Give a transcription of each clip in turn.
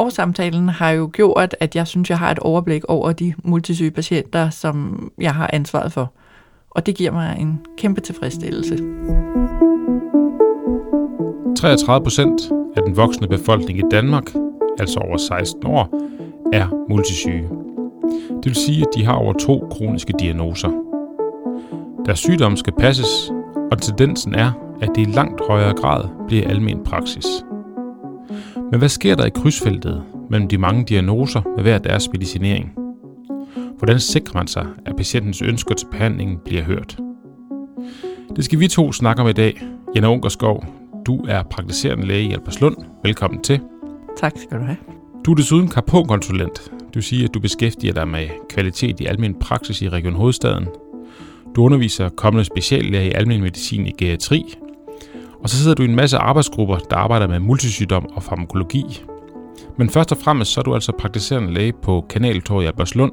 årssamtalen har jo gjort, at jeg synes, jeg har et overblik over de multisyge patienter, som jeg har ansvaret for. Og det giver mig en kæmpe tilfredsstillelse. 33 procent af den voksne befolkning i Danmark, altså over 16 år, er multisyge. Det vil sige, at de har over to kroniske diagnoser. Deres sygdom skal passes, og tendensen er, at det i langt højere grad bliver almen praksis. Men hvad sker der i krydsfeltet mellem de mange diagnoser med hver deres medicinering? Hvordan sikrer man sig, at patientens ønsker til behandlingen bliver hørt? Det skal vi to snakke om i dag. Janne Ungerskov, du er praktiserende læge i Alberslund. Velkommen til. Tak skal du have. Du er desuden karponkonsulent. Det vil sige, at du beskæftiger dig med kvalitet i almen praksis i Region Hovedstaden. Du underviser kommende speciallæger i almen medicin i geriatri. Og så sidder du i en masse arbejdsgrupper, der arbejder med multisygdom og farmakologi. Men først og fremmest så er du altså praktiserende læge på Kanaltorvet i Alberslund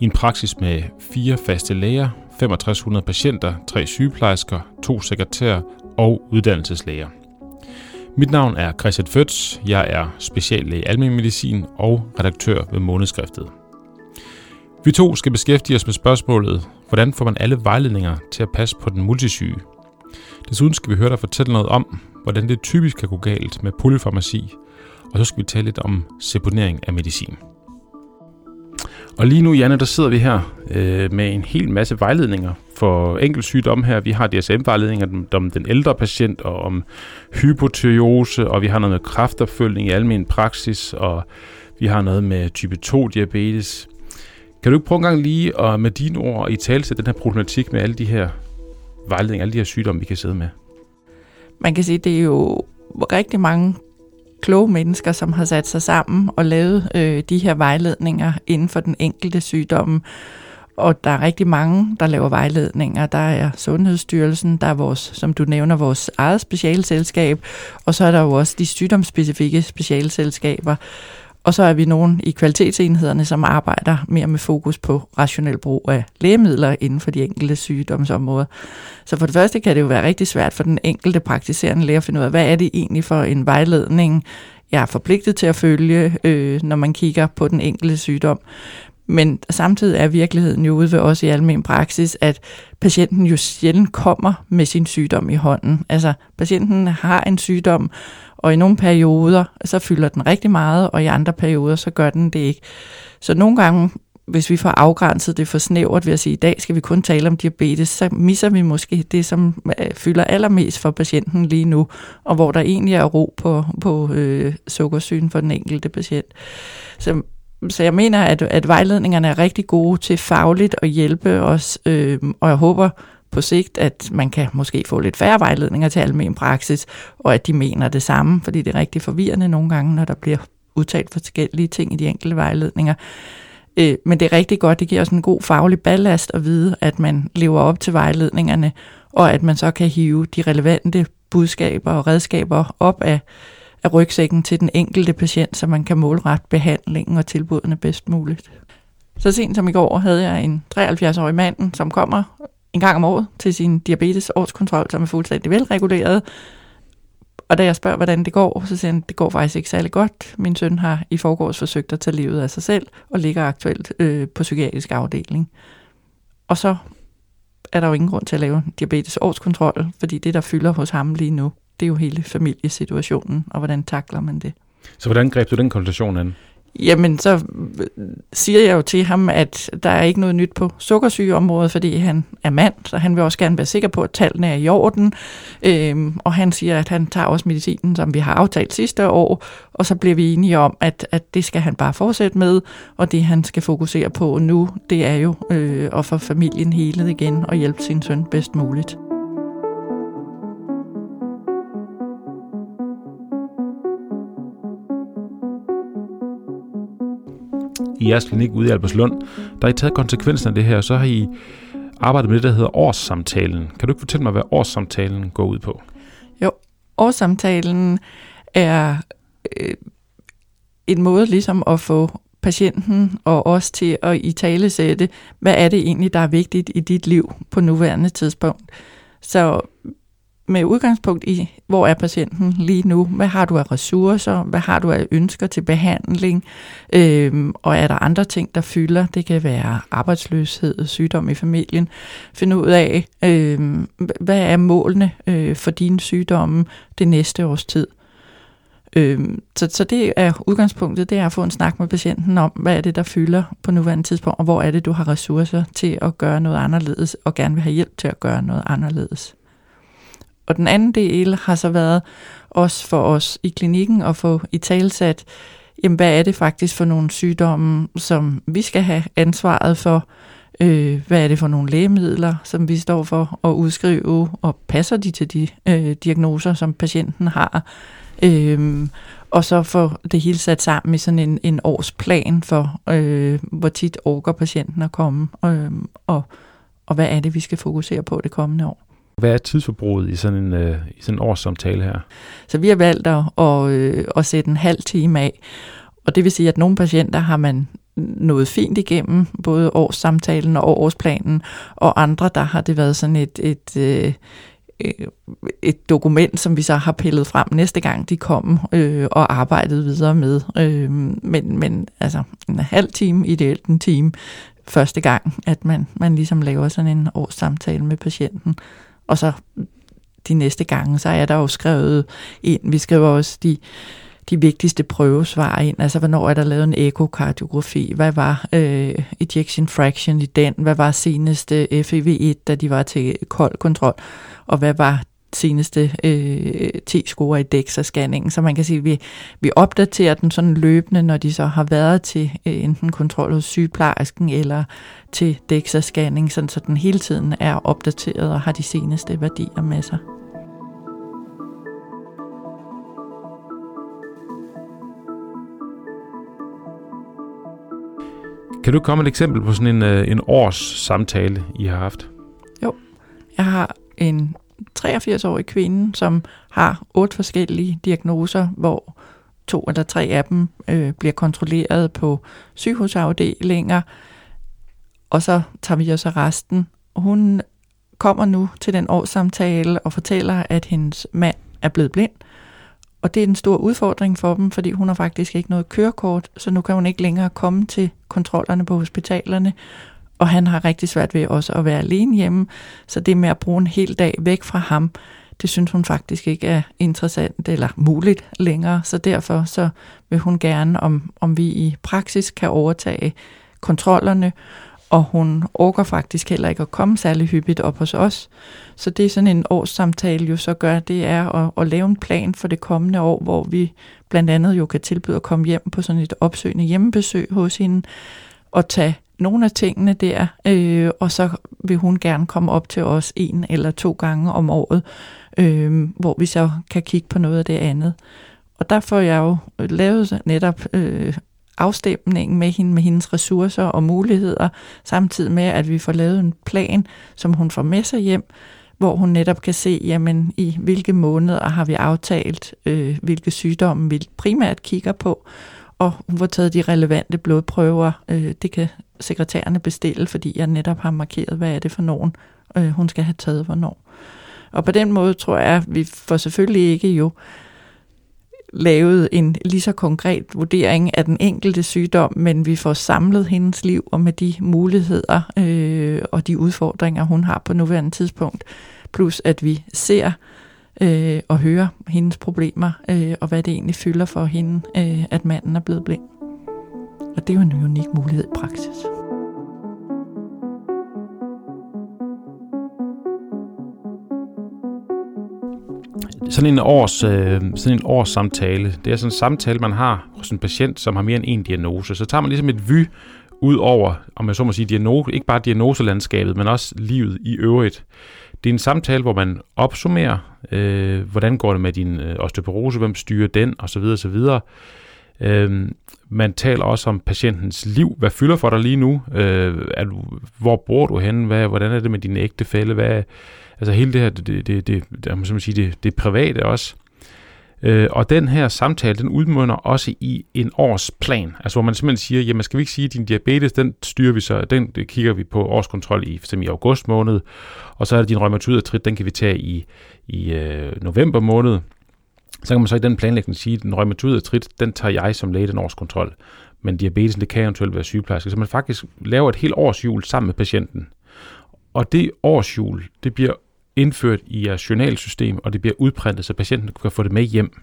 i en praksis med fire faste læger, 6500 patienter, tre sygeplejersker, to sekretærer og uddannelseslæger. Mit navn er Christian Føds. Jeg er speciallæge i almen medicin og redaktør ved Månedskriftet. Vi to skal beskæftige os med spørgsmålet, hvordan får man alle vejledninger til at passe på den multisyge? Desuden skal vi høre dig fortælle noget om, hvordan det typisk kan gå galt med polyfarmaci, og så skal vi tale lidt om seponering af medicin. Og lige nu, Janne, der sidder vi her øh, med en hel masse vejledninger for enkeltsygdomme her. Vi har DSM-vejledninger om den ældre patient og om hypotyreose, og vi har noget med kræftopfølgning i almen praksis, og vi har noget med type 2-diabetes. Kan du ikke prøve en gang lige at med dine ord i tale til den her problematik med alle de her vejledninger, alle de her sygdomme, vi kan sidde med? Man kan sige, det er jo rigtig mange kloge mennesker, som har sat sig sammen og lavet øh, de her vejledninger inden for den enkelte sygdom. Og der er rigtig mange, der laver vejledninger. Der er Sundhedsstyrelsen, der er vores, som du nævner, vores eget specialselskab, og så er der jo også de sygdomsspecifikke specialselskaber. Og så er vi nogen i kvalitetsenhederne, som arbejder mere med fokus på rationel brug af lægemidler inden for de enkelte sygdomsområder. Så for det første kan det jo være rigtig svært for den enkelte praktiserende læge at finde ud af, hvad er det egentlig for en vejledning, jeg er forpligtet til at følge, øh, når man kigger på den enkelte sygdom. Men samtidig er virkeligheden jo ude ved os i almen praksis, at patienten jo sjældent kommer med sin sygdom i hånden. Altså, patienten har en sygdom, og i nogle perioder, så fylder den rigtig meget, og i andre perioder, så gør den det ikke. Så nogle gange, hvis vi får afgrænset det for snævert ved at sige, at i dag skal vi kun tale om diabetes, så misser vi måske det, som øh, fylder allermest for patienten lige nu, og hvor der egentlig er ro på, på øh, sukkersyn for den enkelte patient. Så så jeg mener, at, at vejledningerne er rigtig gode til fagligt at hjælpe os, øh, og jeg håber på sigt, at man kan måske få lidt færre vejledninger til almen praksis, og at de mener det samme, fordi det er rigtig forvirrende nogle gange, når der bliver udtalt forskellige ting i de enkelte vejledninger. Øh, men det er rigtig godt, det giver os en god faglig ballast at vide, at man lever op til vejledningerne, og at man så kan hive de relevante budskaber og redskaber op af, af rygsækken til den enkelte patient, så man kan målrette behandlingen og tilbudene bedst muligt. Så sent som i går havde jeg en 73-årig mand, som kommer en gang om året til sin diabetes årskontrol, som er fuldstændig velreguleret. Og da jeg spørger, hvordan det går, så siger han, det går faktisk ikke særlig godt. Min søn har i forgårs forsøgt at tage livet af sig selv, og ligger aktuelt øh, på psykiatrisk afdeling. Og så er der jo ingen grund til at lave diabetes årskontrol, fordi det, der fylder hos ham lige nu, det er jo hele familiesituationen, og hvordan takler man det. Så hvordan greb du den konsultation an? Jamen, så øh, siger jeg jo til ham, at der er ikke noget nyt på sukkersygeområdet, fordi han er mand, så han vil også gerne være sikker på, at tallene er i orden. Øhm, og han siger, at han tager også medicinen, som vi har aftalt sidste år, og så bliver vi enige om, at, at det skal han bare fortsætte med, og det han skal fokusere på nu, det er jo øh, at få familien helet igen og hjælpe sin søn bedst muligt. I jeres klinik ude i Alberslund, der har I taget konsekvensen af det her, og så har I arbejdet med det, der hedder årssamtalen. Kan du ikke fortælle mig, hvad årssamtalen går ud på? Jo, årssamtalen er øh, en måde ligesom at få patienten og os til at i tale sætte, hvad er det egentlig, der er vigtigt i dit liv på nuværende tidspunkt. Så med udgangspunkt i, hvor er patienten lige nu, hvad har du af ressourcer, hvad har du af ønsker til behandling, øhm, og er der andre ting, der fylder, det kan være arbejdsløshed, sygdom i familien, finde ud af, øhm, hvad er målene øh, for dine sygdomme det næste års tid. Øhm, så, så det er udgangspunktet, det er at få en snak med patienten om, hvad er det, der fylder på nuværende tidspunkt, og hvor er det, du har ressourcer til at gøre noget anderledes, og gerne vil have hjælp til at gøre noget anderledes. Og den anden del har så været også for os i klinikken at få i talsat, jamen hvad er det faktisk for nogle sygdomme, som vi skal have ansvaret for, øh, hvad er det for nogle lægemidler, som vi står for at udskrive, og passer de til de øh, diagnoser, som patienten har, øh, og så få det hele sat sammen i sådan en, en årsplan for, øh, hvor tit orker patienten at komme, øh, og, og hvad er det, vi skal fokusere på det kommende år. Hvad er tidsforbruget i sådan en, øh, i sådan en årssamtale her? Så vi har valgt at, at, øh, at sætte en halv time af, og det vil sige, at nogle patienter har man noget fint igennem, både årssamtalen og årsplanen, og andre, der har det været sådan et, et, et, et dokument, som vi så har pillet frem næste gang, de kom øh, og arbejdede videre med. Øh, men, men altså en halv time, ideelt en time, første gang, at man, man ligesom laver sådan en årssamtale med patienten. Og så de næste gange, så er der jo skrevet ind, vi skriver også de, de vigtigste prøvesvar ind, altså hvornår er der lavet en ekokardiografi, hvad var øh, ejection fraction i den, hvad var seneste FEV1, da de var til kold kontrol, og hvad var seneste øh, T-score i DEXA-scanningen, så man kan sige, at vi, vi opdaterer den sådan løbende, når de så har været til øh, enten kontrol hos sygeplejersken eller til DEXA-scanning, sådan så den hele tiden er opdateret og har de seneste værdier med sig. Kan du komme et eksempel på sådan en, øh, en års samtale, I har haft? Jo, jeg har en 83-årig kvinde, som har otte forskellige diagnoser, hvor to eller tre af dem øh, bliver kontrolleret på sygehusafdelinger, og så tager vi også resten. Hun kommer nu til den årssamtale og fortæller, at hendes mand er blevet blind, og det er en stor udfordring for dem, fordi hun har faktisk ikke noget kørekort, så nu kan hun ikke længere komme til kontrollerne på hospitalerne, og han har rigtig svært ved også at være alene hjemme, så det med at bruge en hel dag væk fra ham, det synes hun faktisk ikke er interessant eller muligt længere, så derfor så vil hun gerne, om, om vi i praksis kan overtage kontrollerne, og hun orker faktisk heller ikke at komme særlig hyppigt op hos os. Så det er sådan en årssamtale jo så gør, det er at, at lave en plan for det kommende år, hvor vi blandt andet jo kan tilbyde at komme hjem på sådan et opsøgende hjemmebesøg hos hende, og tage nogle af tingene der, øh, og så vil hun gerne komme op til os en eller to gange om året, øh, hvor vi så kan kigge på noget af det andet. Og der får jeg jo lavet netop øh, afstemningen med hende, med hendes ressourcer og muligheder, samtidig med, at vi får lavet en plan, som hun får med sig hjem, hvor hun netop kan se, jamen i hvilke måneder har vi aftalt, øh, hvilke sygdomme vi primært kigger på, og hun får taget de relevante blodprøver. Øh, det kan sekretærerne bestille, fordi jeg netop har markeret, hvad er det for nogen, øh, hun skal have taget hvornår. Og på den måde tror jeg, at vi får selvfølgelig ikke jo lavet en lige så konkret vurdering af den enkelte sygdom, men vi får samlet hendes liv og med de muligheder øh, og de udfordringer, hun har på nuværende tidspunkt. Plus at vi ser øh, øh, og høre hendes problemer, øh, og hvad det egentlig fylder for hende, øh, at manden er blevet blind. Og det er jo en unik mulighed i praksis. Sådan en års, øh, sådan en års samtale, det er sådan en samtale, man har hos en patient, som har mere end en diagnose. Så tager man ligesom et vy ud over, om jeg så må sige, diagnose, ikke bare diagnoselandskabet, men også livet i øvrigt. Det er en samtale, hvor man opsummerer, øh, hvordan går det med din øh, osteoporose, hvem styrer den, osv. osv. Øh, man taler også om patientens liv. Hvad fylder for dig lige nu? Øh, er du, hvor bor du henne? Hvad, hvordan er det med din ægtefælle? Hvad, altså hele det her, det, det, det, det, det, sige, det, det private også. Øh, og den her samtale, den udmunder også i en årsplan, altså hvor man simpelthen siger, jamen skal vi ikke sige, at din diabetes, den styrer vi så, den kigger vi på årskontrol i, for i august måned, og så er det din rheumatoid den kan vi tage i, i øh, november måned. Så kan man så i den planlægning sige, at den rheumatoid den tager jeg som læge den årskontrol, men diabetesen, det kan eventuelt være sygeplejerske, så man faktisk laver et helt årshjul sammen med patienten. Og det årshjul, det bliver indført i jeres journalsystem, og det bliver udprintet, så patienten kan få det med hjem.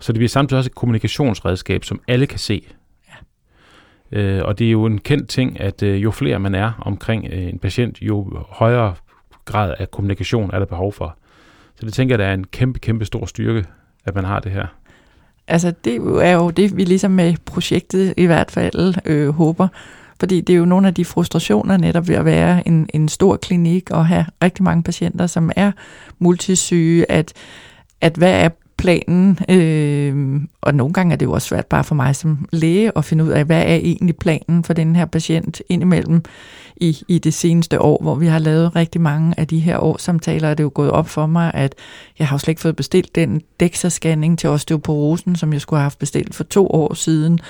Så det bliver samtidig også et kommunikationsredskab, som alle kan se. Ja. Øh, og det er jo en kendt ting, at øh, jo flere man er omkring øh, en patient, jo højere grad af kommunikation er der behov for. Så det tænker jeg, der er en kæmpe, kæmpe stor styrke, at man har det her. Altså det er jo det, vi ligesom med projektet i hvert fald øh, håber, fordi det er jo nogle af de frustrationer netop ved at være en, en stor klinik og have rigtig mange patienter, som er multisyge, at, at hvad er planen, øh, og nogle gange er det jo også svært bare for mig som læge at finde ud af, hvad er egentlig planen for den her patient indimellem? I, i det seneste år, hvor vi har lavet rigtig mange af de her årssamtaler, er det jo gået op for mig, at jeg har jo slet ikke fået bestilt den DEXA-scanning til osteoporosen, som jeg skulle have haft bestilt for to år siden,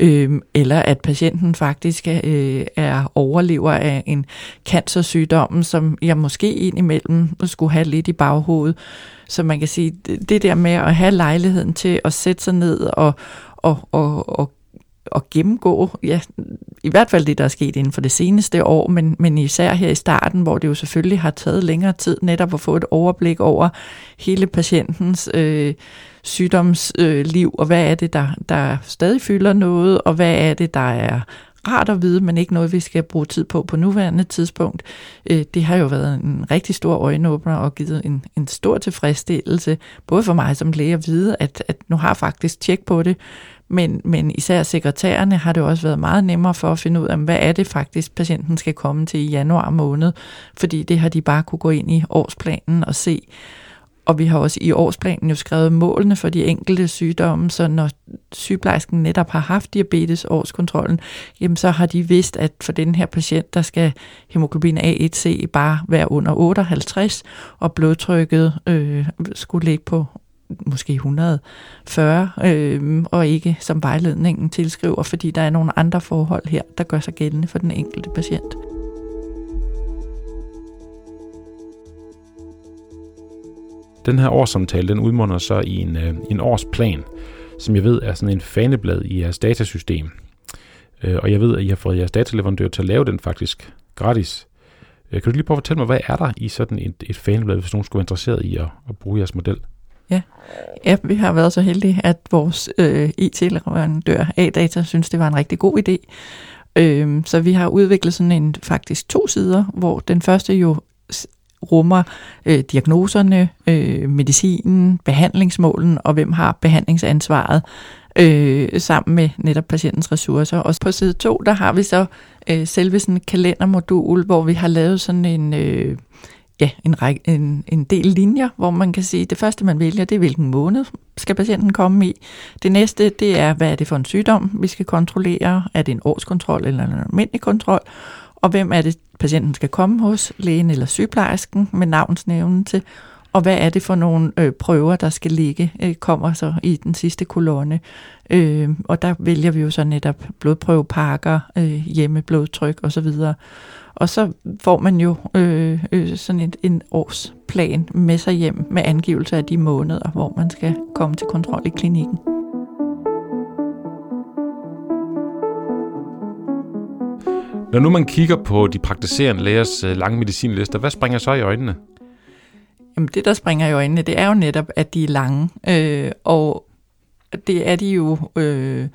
øh, eller at patienten faktisk øh, er overlever af en cancersygdom, som jeg måske indimellem skulle have lidt i baghovedet. Så man kan sige, det der med at have lejligheden til at sætte sig ned og, og, og, og at gennemgå, ja, i hvert fald det, der er sket inden for det seneste år, men, men især her i starten, hvor det jo selvfølgelig har taget længere tid netop at få et overblik over hele patientens øh, sygdomsliv, øh, og hvad er det, der, der stadig fylder noget, og hvad er det, der er rart at vide, men ikke noget, vi skal bruge tid på på nuværende tidspunkt. Øh, det har jo været en rigtig stor øjenåbner og givet en, en stor tilfredsstillelse, både for mig som læge at vide, at, at nu har faktisk tjek på det, men, men især sekretærerne har det også været meget nemmere for at finde ud af, hvad er det faktisk, patienten skal komme til i januar måned, fordi det har de bare kunne gå ind i årsplanen og se. Og vi har også i årsplanen jo skrevet målene for de enkelte sygdomme, så når sygeplejersken netop har haft diabetes årskontrollen, jamen så har de vidst, at for den her patient, der skal hemoglobin A1C bare være under 58, og blodtrykket øh, skulle ligge på måske 140, øh, og ikke som vejledningen tilskriver, fordi der er nogle andre forhold her, der gør sig gældende for den enkelte patient. Den her årssamtale, den udmunder så i en, øh, en årsplan, som jeg ved er sådan en faneblad i jeres datasystem. Øh, og jeg ved, at I har fået jeres dataleverandør til at lave den faktisk gratis. Øh, kan du lige prøve at fortælle mig, hvad er der i sådan et, et faneblad, hvis nogen skulle være interesseret i at, at bruge jeres model? Ja. ja, vi har været så heldige, at vores øh, e IT-leverandør A-Data synes, det var en rigtig god idé. Øh, så vi har udviklet sådan en faktisk to sider, hvor den første jo rummer øh, diagnoserne, øh, medicinen, behandlingsmålen og hvem har behandlingsansvaret øh, sammen med netop patientens ressourcer. Og på side 2, der har vi så øh, selve sådan en kalendermodul, hvor vi har lavet sådan en... Øh, ja, en, række, en, en del linjer, hvor man kan sige, at det første, man vælger, det er, hvilken måned skal patienten komme i. Det næste, det er, hvad er det for en sygdom, vi skal kontrollere? Er det en årskontrol eller en almindelig kontrol? Og hvem er det, patienten skal komme hos, lægen eller sygeplejersken med navnsnævnelse? Og hvad er det for nogle øh, prøver, der skal ligge, øh, kommer så i den sidste kolonne. Øh, og der vælger vi jo så netop blodprøvepakker, øh, hjemmeblodtryk osv. Og så får man jo øh, øh, sådan et, en årsplan med sig hjem med angivelse af de måneder, hvor man skal komme til kontrol i klinikken. Når nu man kigger på de praktiserende lægers øh, lange medicinlister, hvad springer så i øjnene? Jamen det, der springer i øjnene, det er jo netop, at de er lange. Øh, og det er de jo øh,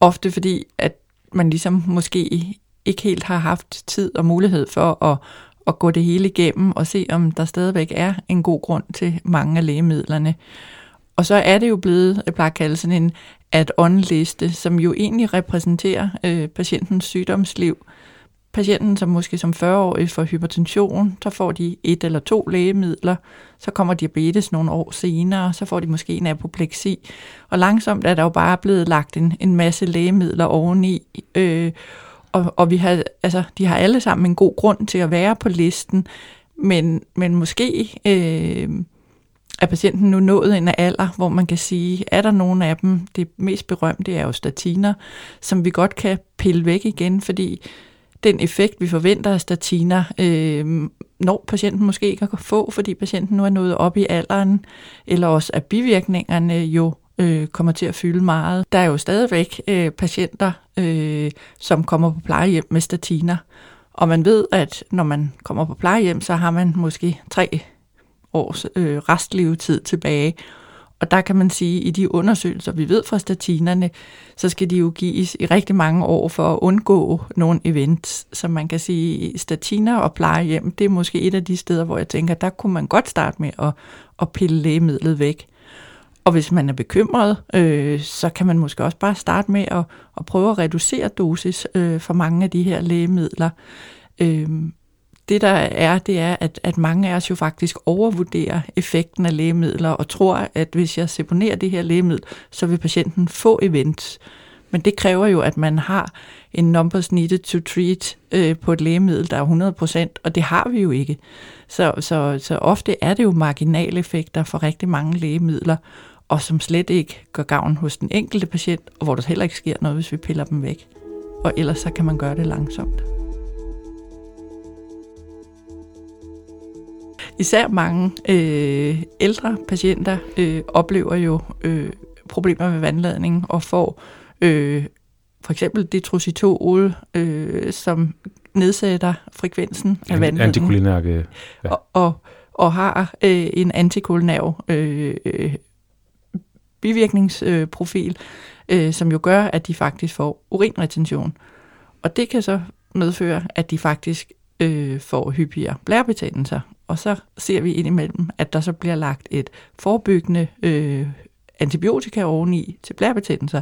ofte fordi, at man ligesom måske ikke helt har haft tid og mulighed for at, at gå det hele igennem og se, om der stadigvæk er en god grund til mange af lægemidlerne. Og så er det jo blevet, jeg plejer at kalde sådan en at on-liste, som jo egentlig repræsenterer øh, patientens sygdomsliv. Patienten, som måske som 40-årig får hypertension, så får de et eller to lægemidler. Så kommer diabetes nogle år senere, så får de måske en apopleksi. Og langsomt er der jo bare blevet lagt en, en masse lægemidler oveni. Øh, og, og vi har, altså, de har alle sammen en god grund til at være på listen, men, men måske øh, er patienten nu nået en alder, hvor man kan sige, er der nogen af dem, det mest berømte er jo statiner, som vi godt kan pille væk igen, fordi den effekt, vi forventer af statiner, øh, når patienten måske ikke kan få, fordi patienten nu er nået op i alderen, eller også at bivirkningerne jo øh, kommer til at fylde meget. Der er jo stadigvæk øh, patienter, øh, som kommer på plejehjem med statiner, og man ved, at når man kommer på plejehjem, så har man måske tre års øh, restlevetid tilbage. Og der kan man sige, at i de undersøgelser, vi ved fra statinerne, så skal de jo gives i rigtig mange år for at undgå nogle events. Så man kan sige, statiner og plejehjem, det er måske et af de steder, hvor jeg tænker, der kunne man godt starte med at, at pille lægemidlet væk. Og hvis man er bekymret, øh, så kan man måske også bare starte med at, at prøve at reducere dosis øh, for mange af de her lægemidler. Øh, det der er, det er, at, at mange af os jo faktisk overvurderer effekten af lægemidler og tror, at hvis jeg seponerer det her lægemiddel, så vil patienten få events. Men det kræver jo, at man har en numbers needed to treat øh, på et lægemiddel, der er 100%, og det har vi jo ikke. Så, så, så ofte er det jo marginaleffekter for rigtig mange lægemidler, og som slet ikke gør gavn hos den enkelte patient, og hvor der heller ikke sker noget, hvis vi piller dem væk. Og ellers så kan man gøre det langsomt. Især mange øh, ældre patienter øh, oplever jo øh, problemer med vandladning og får øh, for eksempel detrositol, øh, som nedsætter frekvensen af vandladning. Antikulinærke. Ja. Og, og, og har øh, en antikulinær øh, bivirkningsprofil, øh, som jo gør, at de faktisk får urinretention. Og det kan så medføre, at de faktisk øh, får hyppigere blærebetændelser. Og så ser vi indimellem, at der så bliver lagt et forebyggende øh, antibiotika oveni til blærebetændelser,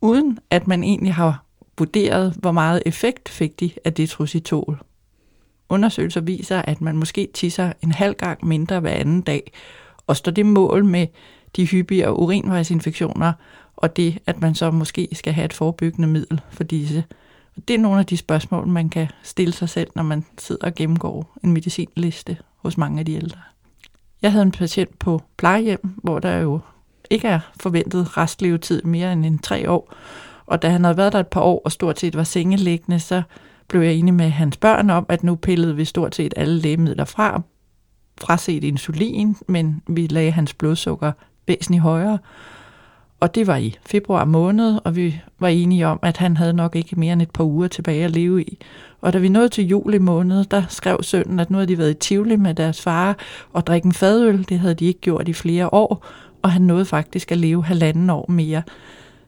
uden at man egentlig har vurderet, hvor meget effekt fik de af detrositol. Undersøgelser viser, at man måske tisser en halv gang mindre hver anden dag, og står det mål med de hyppige urinvejsinfektioner, og det, at man så måske skal have et forebyggende middel for disse. Det er nogle af de spørgsmål, man kan stille sig selv, når man sidder og gennemgår en medicinliste hos mange af de ældre. Jeg havde en patient på plejehjem, hvor der jo ikke er forventet restlevetid mere end en tre år. Og da han havde været der et par år og stort set var sengeliggende, så blev jeg enig med hans børn om, at nu pillede vi stort set alle lægemidler fra, fraset insulin, men vi lagde hans blodsukker væsentligt højere. Og det var i februar måned, og vi var enige om, at han havde nok ikke mere end et par uger tilbage at leve i. Og da vi nåede til juli måned, der skrev sønnen, at nu havde de været i Tivoli med deres far og drikke en fadøl. Det havde de ikke gjort i flere år, og han nåede faktisk at leve halvanden år mere.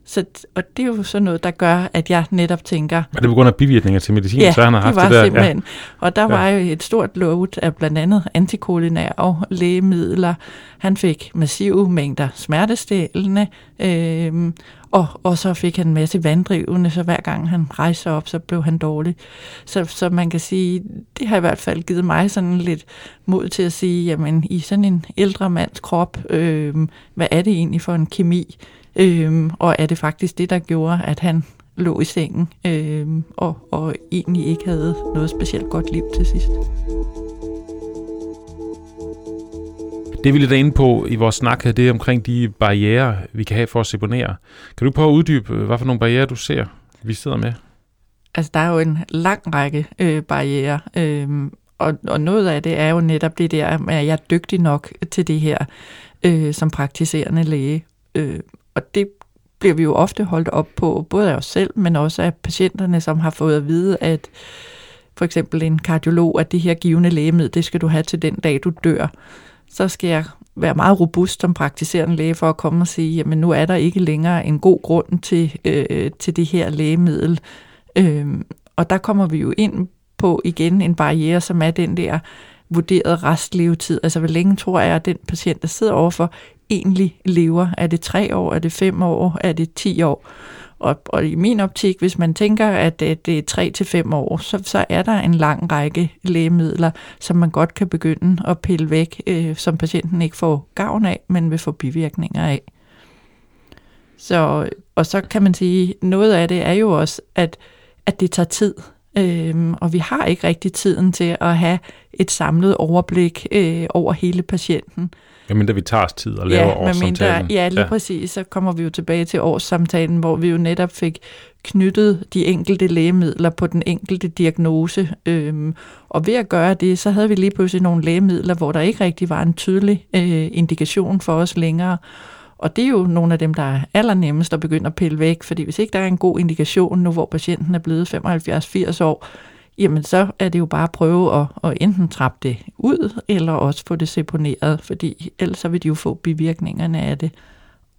Så, og det er jo sådan noget, der gør, at jeg netop tænker... Er det på grund af bivirkninger til medicin, ja, så han har haft det var det der? simpelthen. Ja. Og der ja. var jo et stort load af blandt andet antikolinære lægemidler. Han fik massive mængder smertestillende, øh, og, og så fik han en masse vanddrivende, så hver gang han rejste op, så blev han dårlig. Så, så man kan sige, det har i hvert fald givet mig sådan lidt mod til at sige, jamen i sådan en ældre mands krop, øh, hvad er det egentlig for en kemi, Øh, og er det faktisk det, der gjorde, at han lå i sengen øh, og, og egentlig ikke havde noget specielt godt liv til sidst. Det vi lidt er inde på i vores snak her, det er omkring de barriere, vi kan have for at seponere. Kan du prøve at uddybe, øh, hvad for nogle barriere du ser, vi sidder med? Altså, der er jo en lang række øh, barriere, øh, og, og noget af det er jo netop det der, at jeg er dygtig nok til det her øh, som praktiserende læge. Øh, og det bliver vi jo ofte holdt op på, både af os selv, men også af patienterne, som har fået at vide, at for eksempel en kardiolog, at det her givende lægemiddel, det skal du have til den dag, du dør. Så skal jeg være meget robust som praktiserende læge for at komme og sige, jamen nu er der ikke længere en god grund til, øh, til det her lægemiddel. Øh, og der kommer vi jo ind på igen en barriere, som er den der vurderet restlevetid. Altså hvor længe tror jeg, at den patient, der sidder overfor, egentlig lever. Er det tre år? Er det fem år? Er det ti år? Og, og i min optik, hvis man tænker, at det, er tre til fem år, så, så er der en lang række lægemidler, som man godt kan begynde at pille væk, øh, som patienten ikke får gavn af, men vil få bivirkninger af. Så, og så kan man sige, noget af det er jo også, at, at det tager tid. Øhm, og vi har ikke rigtig tiden til at have et samlet overblik øh, over hele patienten. Ja, vi tager os tid og laver ja, årssamtalen. ja, lige ja. præcis. Så kommer vi jo tilbage til årssamtalen, hvor vi jo netop fik knyttet de enkelte lægemidler på den enkelte diagnose. Øhm, og ved at gøre det, så havde vi lige pludselig nogle lægemidler, hvor der ikke rigtig var en tydelig øh, indikation for os længere. Og det er jo nogle af dem, der er allernemmest at begynde at pille væk, fordi hvis ikke der er en god indikation nu, hvor patienten er blevet 75-80 år, jamen så er det jo bare at prøve at, at enten trappe det ud, eller også få det seponeret, fordi ellers så vil de jo få bivirkningerne af det.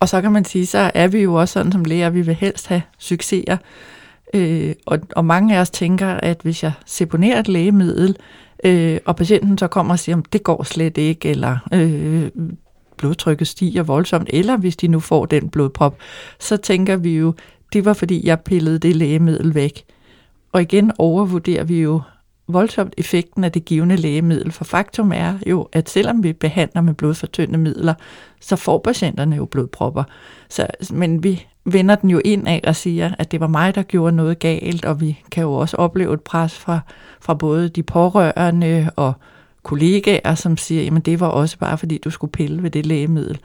Og så kan man sige, så er vi jo også sådan som læger, vi vil helst have succeser. Øh, og, og mange af os tænker, at hvis jeg seponerer et lægemiddel, øh, og patienten så kommer og siger, at det går slet ikke, eller øh, blodtrykket stiger voldsomt, eller hvis de nu får den blodprop, så tænker vi jo, det var fordi jeg pillede det lægemiddel væk. Og igen overvurderer vi jo voldsomt effekten af det givende lægemiddel, for faktum er jo, at selvom vi behandler med blodfortyndende midler, så får patienterne jo blodpropper. Så, men vi vender den jo ind af og siger, at det var mig, der gjorde noget galt, og vi kan jo også opleve et pres fra, fra både de pårørende og kollegaer, som siger, jamen det var også bare fordi, du skulle pille ved det lægemiddel.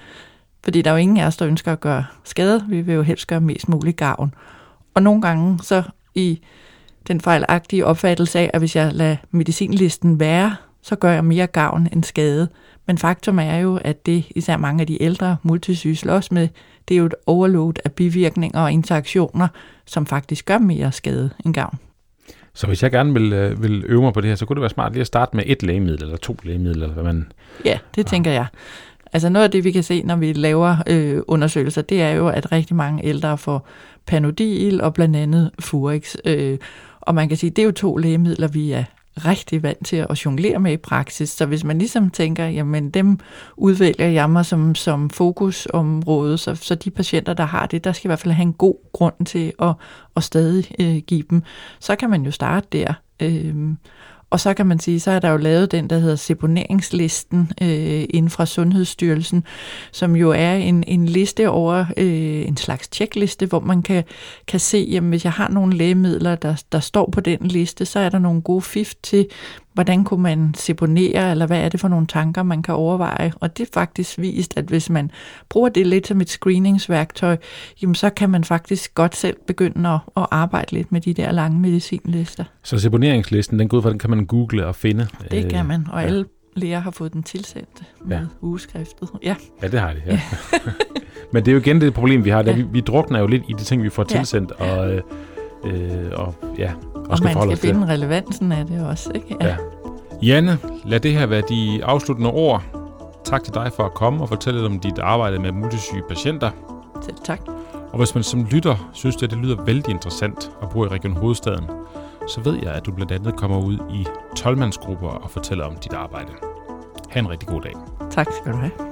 Fordi der er jo ingen af os, der ønsker at gøre skade. Vi vil jo helst gøre mest muligt gavn. Og nogle gange så i den fejlagtige opfattelse af, at hvis jeg lader medicinlisten være, så gør jeg mere gavn end skade. Men faktum er jo, at det især mange af de ældre multisyge slås med, det er jo et overload af bivirkninger og interaktioner, som faktisk gør mere skade end gavn. Så hvis jeg gerne vil, øh, vil øve mig på det her, så kunne det være smart lige at starte med et lægemiddel eller to lægemidler, eller hvad man... Ja, det tænker jeg. Altså noget af det, vi kan se, når vi laver øh, undersøgelser, det er jo, at rigtig mange ældre får Panodil og blandt andet Furix. Øh, og man kan sige, det er jo to lægemidler, vi er rigtig vant til at jonglere med i praksis. Så hvis man ligesom tænker, jamen dem udvælger jeg mig som, som fokusområde, så, så de patienter, der har det, der skal i hvert fald have en god grund til at, at stadig øh, give dem. Så kan man jo starte der. Øh, og så kan man sige, så er der jo lavet den, der hedder seponeringslisten øh, inden fra Sundhedsstyrelsen, som jo er en, en liste over øh, en slags tjekliste, hvor man kan, kan se, jamen hvis jeg har nogle lægemidler, der, der står på den liste, så er der nogle gode fif til, hvordan kunne man seponere, eller hvad er det for nogle tanker, man kan overveje. Og det er faktisk vist, at hvis man bruger det lidt som et screeningsværktøj, jamen så kan man faktisk godt selv begynde at, at arbejde lidt med de der lange medicinlister. Så seponeringslisten, den går ud fra, den kan man google og finde? Det kan man, og ja. alle læger har fået den tilsendt med ja. ugeskriftet. Ja. ja, det har de. Ja. Men det er jo igen det problem, vi har. Ja. Vi, vi drukner jo lidt i de ting, vi får tilsendt, ja. og, øh, øh, og ja, og, skal man skal finde relevansen af det også. Ikke? Ja. ja. Janne, lad det her være de afsluttende ord. Tak til dig for at komme og fortælle lidt om dit arbejde med multisyge patienter. Selv tak. Og hvis man som lytter synes, at det lyder vældig interessant at bo i Region Hovedstaden, så ved jeg, at du blandt andet kommer ud i 12 og fortæller om dit arbejde. Ha' en rigtig god dag. Tak skal du have.